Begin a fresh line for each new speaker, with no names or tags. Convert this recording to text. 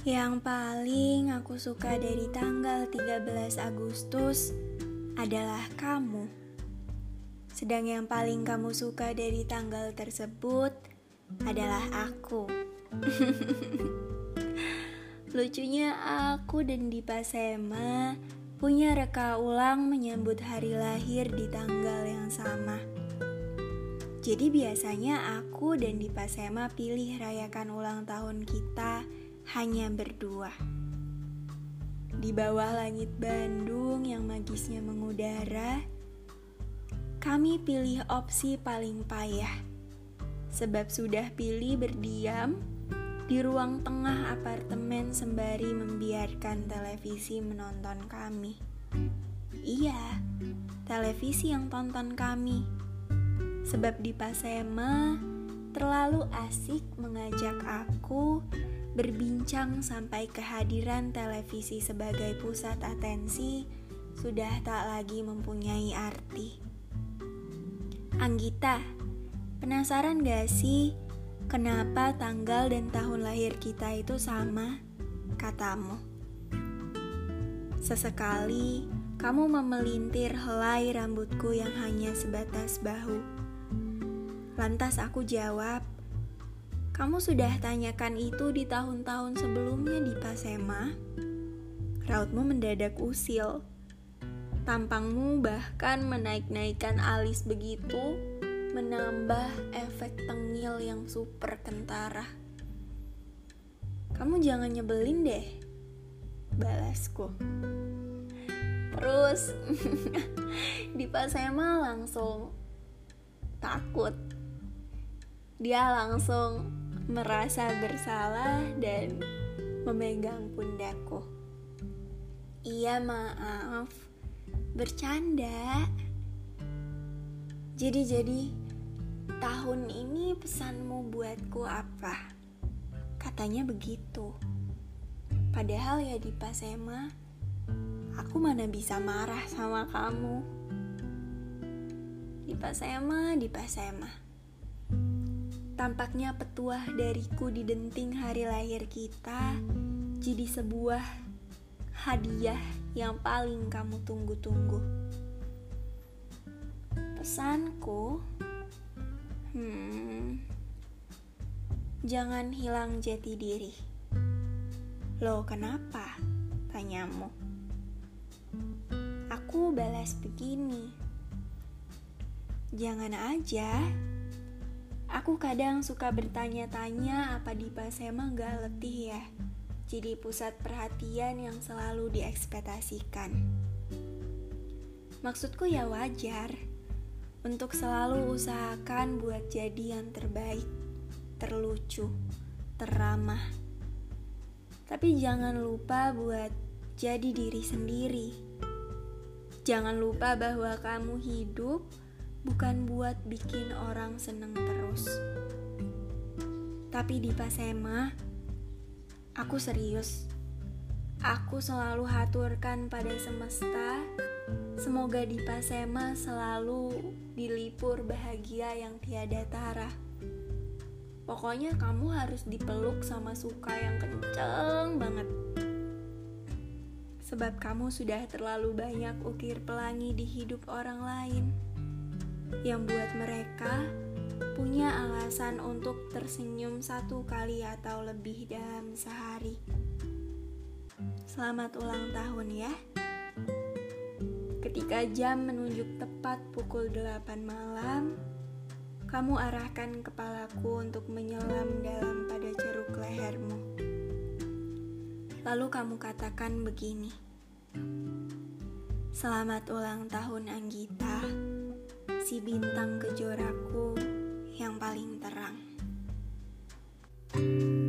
Yang paling aku suka dari tanggal 13 Agustus adalah kamu. Sedang yang paling kamu suka dari tanggal tersebut adalah aku. Lucunya aku dan Dipa Sema punya reka ulang menyambut hari lahir di tanggal yang sama. Jadi biasanya aku dan Dipa Sema pilih rayakan ulang tahun kita hanya berdua. Di bawah langit Bandung yang magisnya mengudara, kami pilih opsi paling payah. Sebab sudah pilih berdiam di ruang tengah apartemen sembari membiarkan televisi menonton kami. Iya, televisi yang tonton kami. Sebab di Pasema terlalu asik mengajak aku berbincang sampai kehadiran televisi sebagai pusat atensi sudah tak lagi mempunyai arti. Anggita, penasaran gak sih Kenapa tanggal dan tahun lahir kita itu sama? Katamu. Sesekali kamu memelintir helai rambutku yang hanya sebatas bahu. Lantas aku jawab, "Kamu sudah tanyakan itu di tahun-tahun sebelumnya di Pasema?" Rautmu mendadak usil. Tampangmu bahkan menaik-naikkan alis begitu menambah efek tengil yang super kentara. Kamu jangan nyebelin deh, balasku. Terus Dipa Sema langsung takut. Dia langsung merasa bersalah dan memegang pundakku. Iya maaf, bercanda. Jadi jadi tahun ini pesanmu buatku apa? Katanya begitu. Padahal ya di Pasema, aku mana bisa marah sama kamu. Di Pasema, di Pasema. Tampaknya petuah dariku di denting hari lahir kita jadi sebuah hadiah yang paling kamu tunggu-tunggu. Pesanku, hmm, jangan hilang jati diri. Loh, kenapa? Tanyamu. Aku balas begini. Jangan aja. Aku kadang suka bertanya-tanya apa di Pasema gak letih ya. Jadi pusat perhatian yang selalu diekspektasikan. Maksudku ya wajar untuk selalu usahakan buat jadi yang terbaik, terlucu, teramah. Tapi jangan lupa buat jadi diri sendiri. Jangan lupa bahwa kamu hidup bukan buat bikin orang seneng terus. Tapi di Pasema, aku serius. Aku selalu haturkan pada semesta Semoga di Pasema selalu dilipur bahagia yang tiada tara. Pokoknya kamu harus dipeluk sama suka yang kenceng banget. Sebab kamu sudah terlalu banyak ukir pelangi di hidup orang lain. Yang buat mereka punya alasan untuk tersenyum satu kali atau lebih dalam sehari. Selamat ulang tahun ya. Ketika jam menunjuk tepat pukul 8 malam, kamu arahkan kepalaku untuk menyelam dalam pada ceruk lehermu. Lalu kamu katakan begini. Selamat ulang tahun Anggita, si bintang kejoraku yang paling terang. thank you